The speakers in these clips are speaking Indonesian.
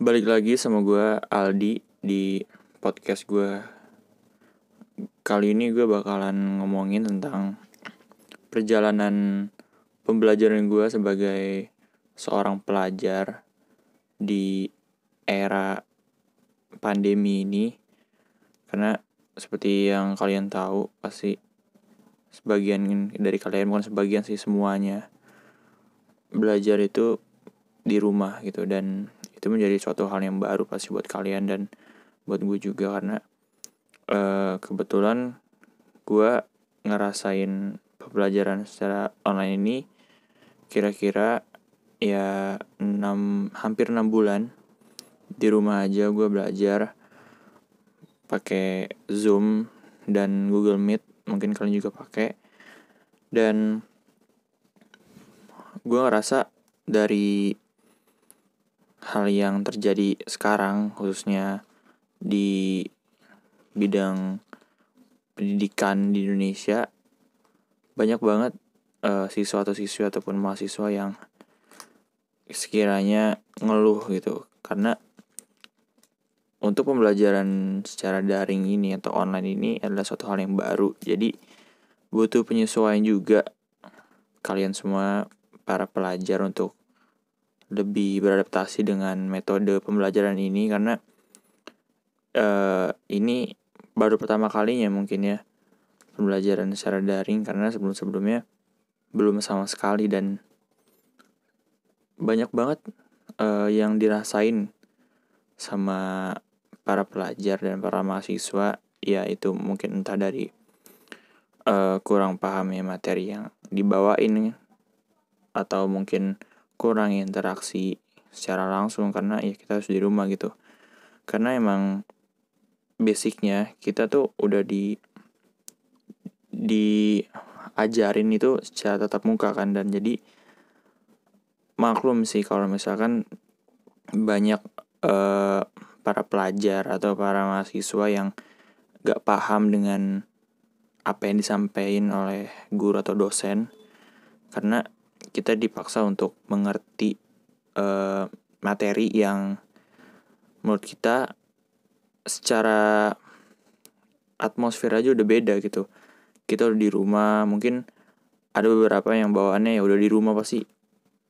Balik lagi sama gue Aldi di podcast gue Kali ini gue bakalan ngomongin tentang perjalanan pembelajaran gue sebagai seorang pelajar di era pandemi ini. Karena seperti yang kalian tahu pasti sebagian dari kalian bukan sebagian sih semuanya belajar itu di rumah gitu. Dan itu menjadi suatu hal yang baru pasti buat kalian dan buat gue juga karena uh, kebetulan gue ngerasain pembelajaran secara online ini kira-kira ya 6 hampir 6 bulan di rumah aja gue belajar pakai Zoom dan Google Meet mungkin kalian juga pakai. Dan gue ngerasa dari hal yang terjadi sekarang khususnya di bidang pendidikan di Indonesia banyak banget uh, siswa atau siswi ataupun mahasiswa yang sekiranya ngeluh gitu. Karena untuk pembelajaran secara daring ini atau online ini adalah suatu hal yang baru. Jadi butuh penyesuaian juga kalian semua para pelajar untuk lebih beradaptasi dengan metode pembelajaran ini karena uh, ini baru pertama kalinya mungkin ya pembelajaran secara daring karena sebelum-sebelumnya belum sama sekali dan banyak banget uh, yang dirasain sama para pelajar dan para mahasiswa ya itu mungkin entah dari uh, kurang paham ya materi yang dibawain atau mungkin kurang interaksi secara langsung karena ya kita harus di rumah gitu. Karena emang basicnya kita tuh udah di diajarin itu secara tatap muka kan dan jadi maklum sih kalau misalkan banyak uh, para pelajar atau para mahasiswa yang gak paham dengan apa yang disampaikan oleh guru atau dosen. Karena kita dipaksa untuk mengerti uh, materi yang menurut kita secara atmosfer aja udah beda gitu. Kita udah di rumah mungkin ada beberapa yang bawaannya ya udah di rumah pasti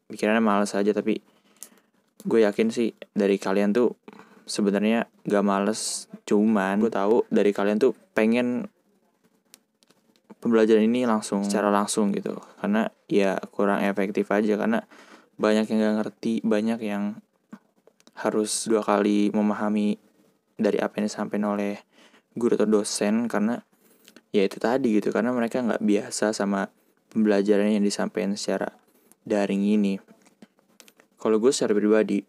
pikirannya males aja tapi gue yakin sih dari kalian tuh sebenarnya gak males. Cuman gue tahu dari kalian tuh pengen pembelajaran ini langsung secara langsung gitu. Karena ya kurang efektif aja. Karena banyak yang gak ngerti banyak yang harus dua kali memahami dari apa yang disampaikan oleh guru atau dosen. Karena ya itu tadi gitu. Karena mereka nggak biasa sama pembelajaran yang disampaikan secara daring ini. Kalau gue secara pribadi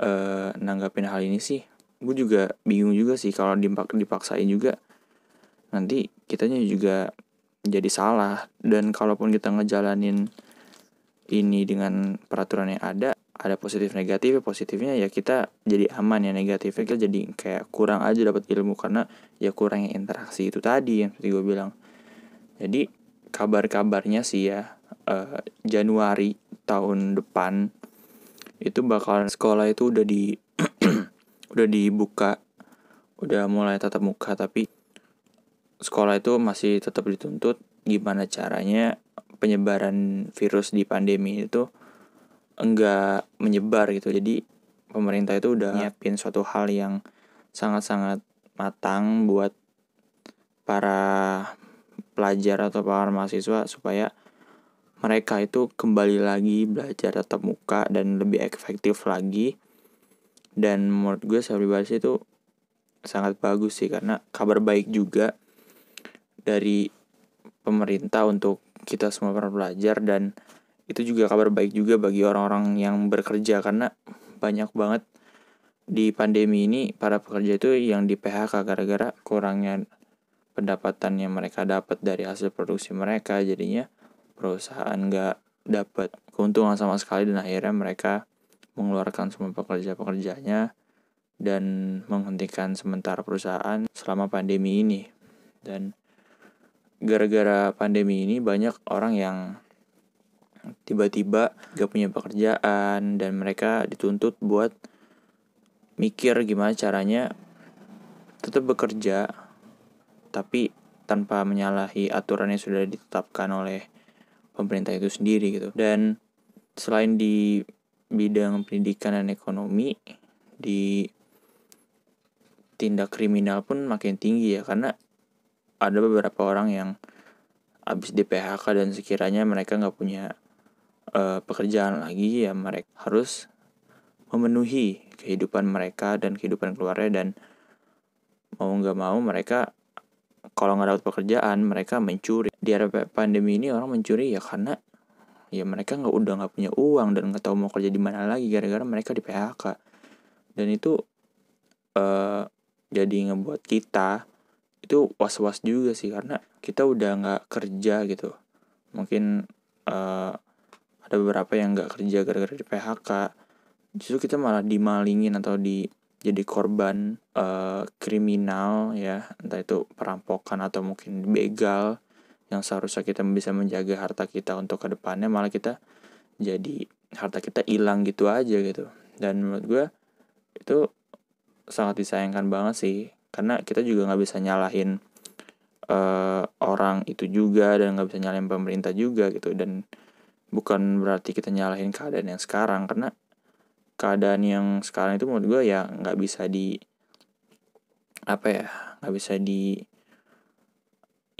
uh, nanggapin hal ini sih gue juga bingung juga sih kalau dipaksain juga nanti kitanya juga jadi salah. Dan kalaupun kita ngejalanin ini dengan peraturan yang ada ada positif negatif positifnya ya kita jadi aman ya negatifnya kita jadi kayak kurang aja dapat ilmu karena ya kurangnya interaksi itu tadi yang seperti gue bilang. Jadi kabar-kabarnya sih ya uh, Januari tahun depan itu bakal sekolah itu udah di udah dibuka udah mulai tatap muka tapi sekolah itu masih tetap dituntut gimana caranya penyebaran virus di pandemi itu enggak menyebar gitu. Jadi pemerintah itu udah nyiapin suatu hal yang sangat-sangat matang buat para pelajar atau para mahasiswa supaya mereka itu kembali lagi belajar tatap muka dan lebih efektif lagi. Dan menurut gue saya pribadi itu sangat bagus sih karena kabar baik juga dari pemerintah untuk kita semua para pelajar dan itu juga kabar baik juga bagi orang-orang yang bekerja karena banyak banget di pandemi ini para pekerja itu yang di PHK gara-gara kurangnya pendapatan yang mereka dapat dari hasil produksi mereka jadinya perusahaan nggak dapat keuntungan sama sekali dan akhirnya mereka mengeluarkan semua pekerja-pekerjanya dan menghentikan sementara perusahaan selama pandemi ini. Dan gara-gara pandemi ini banyak orang yang tiba-tiba gak punya pekerjaan dan mereka dituntut buat mikir gimana caranya tetap bekerja tapi tanpa menyalahi aturan yang sudah ditetapkan oleh pemerintah itu sendiri gitu. Dan selain di bidang pendidikan dan ekonomi di tindak kriminal pun makin tinggi ya karena ada beberapa orang yang habis di PHK dan sekiranya mereka nggak punya uh, pekerjaan lagi ya mereka harus memenuhi kehidupan mereka dan kehidupan keluarga dan mau nggak mau mereka kalau nggak dapat pekerjaan mereka mencuri. Di era pandemi ini orang mencuri ya karena ya mereka nggak udah nggak punya uang dan nggak tahu mau kerja di mana lagi gara-gara mereka di PHK dan itu uh, jadi ngebuat kita itu was-was juga sih karena kita udah nggak kerja gitu. Mungkin uh, ada beberapa yang nggak kerja gara-gara di PHK justru kita malah dimalingin atau di jadi korban uh, kriminal ya. Entah itu perampokan atau mungkin begal yang seharusnya kita bisa menjaga harta kita untuk ke depannya malah kita jadi harta kita hilang gitu aja gitu. Dan menurut gue itu sangat disayangkan banget sih karena kita juga nggak bisa nyalahin uh, orang itu juga dan nggak bisa nyalahin pemerintah juga gitu. Dan bukan berarti kita nyalahin keadaan yang sekarang. Karena keadaan yang sekarang itu menurut gue ya nggak bisa di apa ya nggak bisa di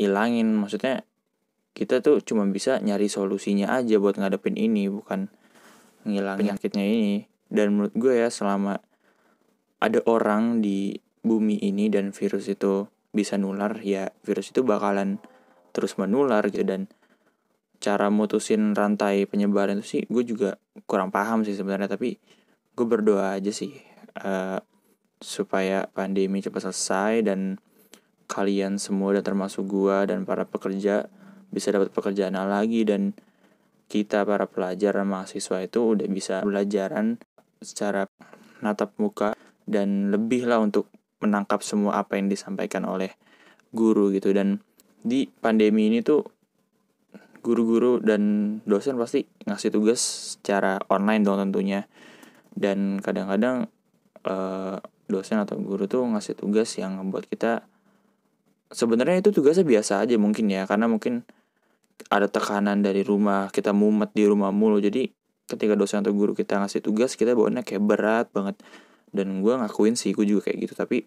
ilangin maksudnya kita tuh cuma bisa nyari solusinya aja buat ngadepin ini bukan ngilangin penyakitnya. ini. Dan menurut gue ya selama ada orang di bumi ini dan virus itu bisa nular ya virus itu bakalan terus menular gitu. Dan cara mutusin rantai penyebaran itu sih gue juga kurang paham sih sebenarnya. Tapi gue berdoa aja sih uh, supaya pandemi cepat selesai dan kalian semua dan termasuk gue dan para pekerja bisa dapat pekerjaan lagi. Dan kita para pelajar dan mahasiswa itu udah bisa belajaran secara natap muka dan lebih lah untuk menangkap semua apa yang disampaikan oleh guru gitu. Dan di pandemi ini tuh guru-guru dan dosen pasti ngasih tugas secara online dong tentunya. Dan kadang-kadang uh, dosen atau guru tuh ngasih tugas yang membuat kita sebenarnya itu tugasnya biasa aja mungkin ya. Karena mungkin ada tekanan dari rumah kita mumet di rumah mulu. Jadi ketika dosen atau guru kita ngasih tugas kita bawanya kayak berat banget dan gue ngakuin sih gue juga kayak gitu. Tapi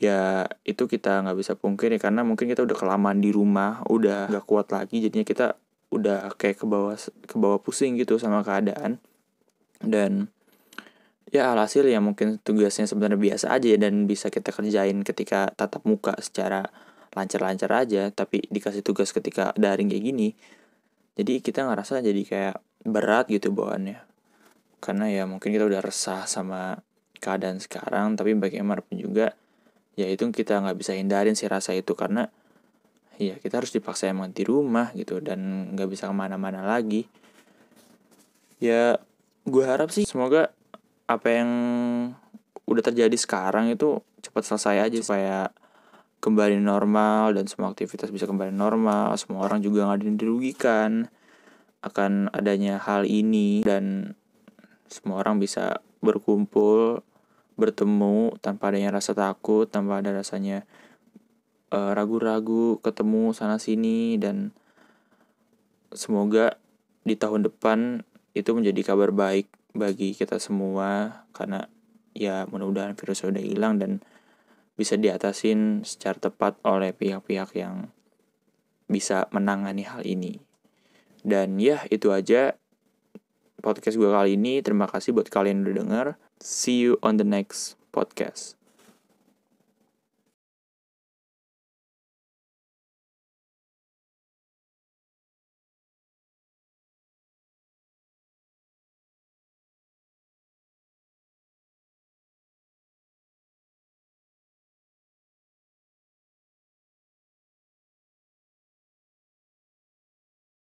ya itu kita nggak bisa pungkiri karena mungkin kita udah kelamaan di rumah udah nggak kuat lagi. Jadinya kita udah kayak ke bawah ke bawah pusing gitu sama keadaan. Dan ya alhasil ya mungkin tugasnya sebenarnya biasa aja dan bisa kita kerjain ketika tatap muka secara lancar-lancar aja. Tapi dikasih tugas ketika daring kayak gini jadi kita ngerasa jadi kayak berat gitu bawaannya karena ya mungkin kita udah resah sama keadaan sekarang tapi bagaimanapun juga ya itu kita nggak bisa hindarin sih rasa itu karena ya kita harus dipaksa emang di rumah gitu dan nggak bisa ke mana-mana lagi. Ya gue harap sih semoga apa yang udah terjadi sekarang itu cepat selesai aja supaya kembali normal dan semua aktivitas bisa kembali normal semua orang juga nggak dirugikan akan adanya hal ini dan semua orang bisa berkumpul bertemu tanpa adanya rasa takut tanpa ada rasanya ragu ragu-ragu ketemu sana sini dan semoga di tahun depan itu menjadi kabar baik bagi kita semua karena ya mudah-mudahan virus sudah hilang dan bisa diatasin secara tepat oleh pihak-pihak yang bisa menangani hal ini. Dan ya itu aja podcast gue kali ini. Terima kasih buat kalian udah denger. See you on the next podcast.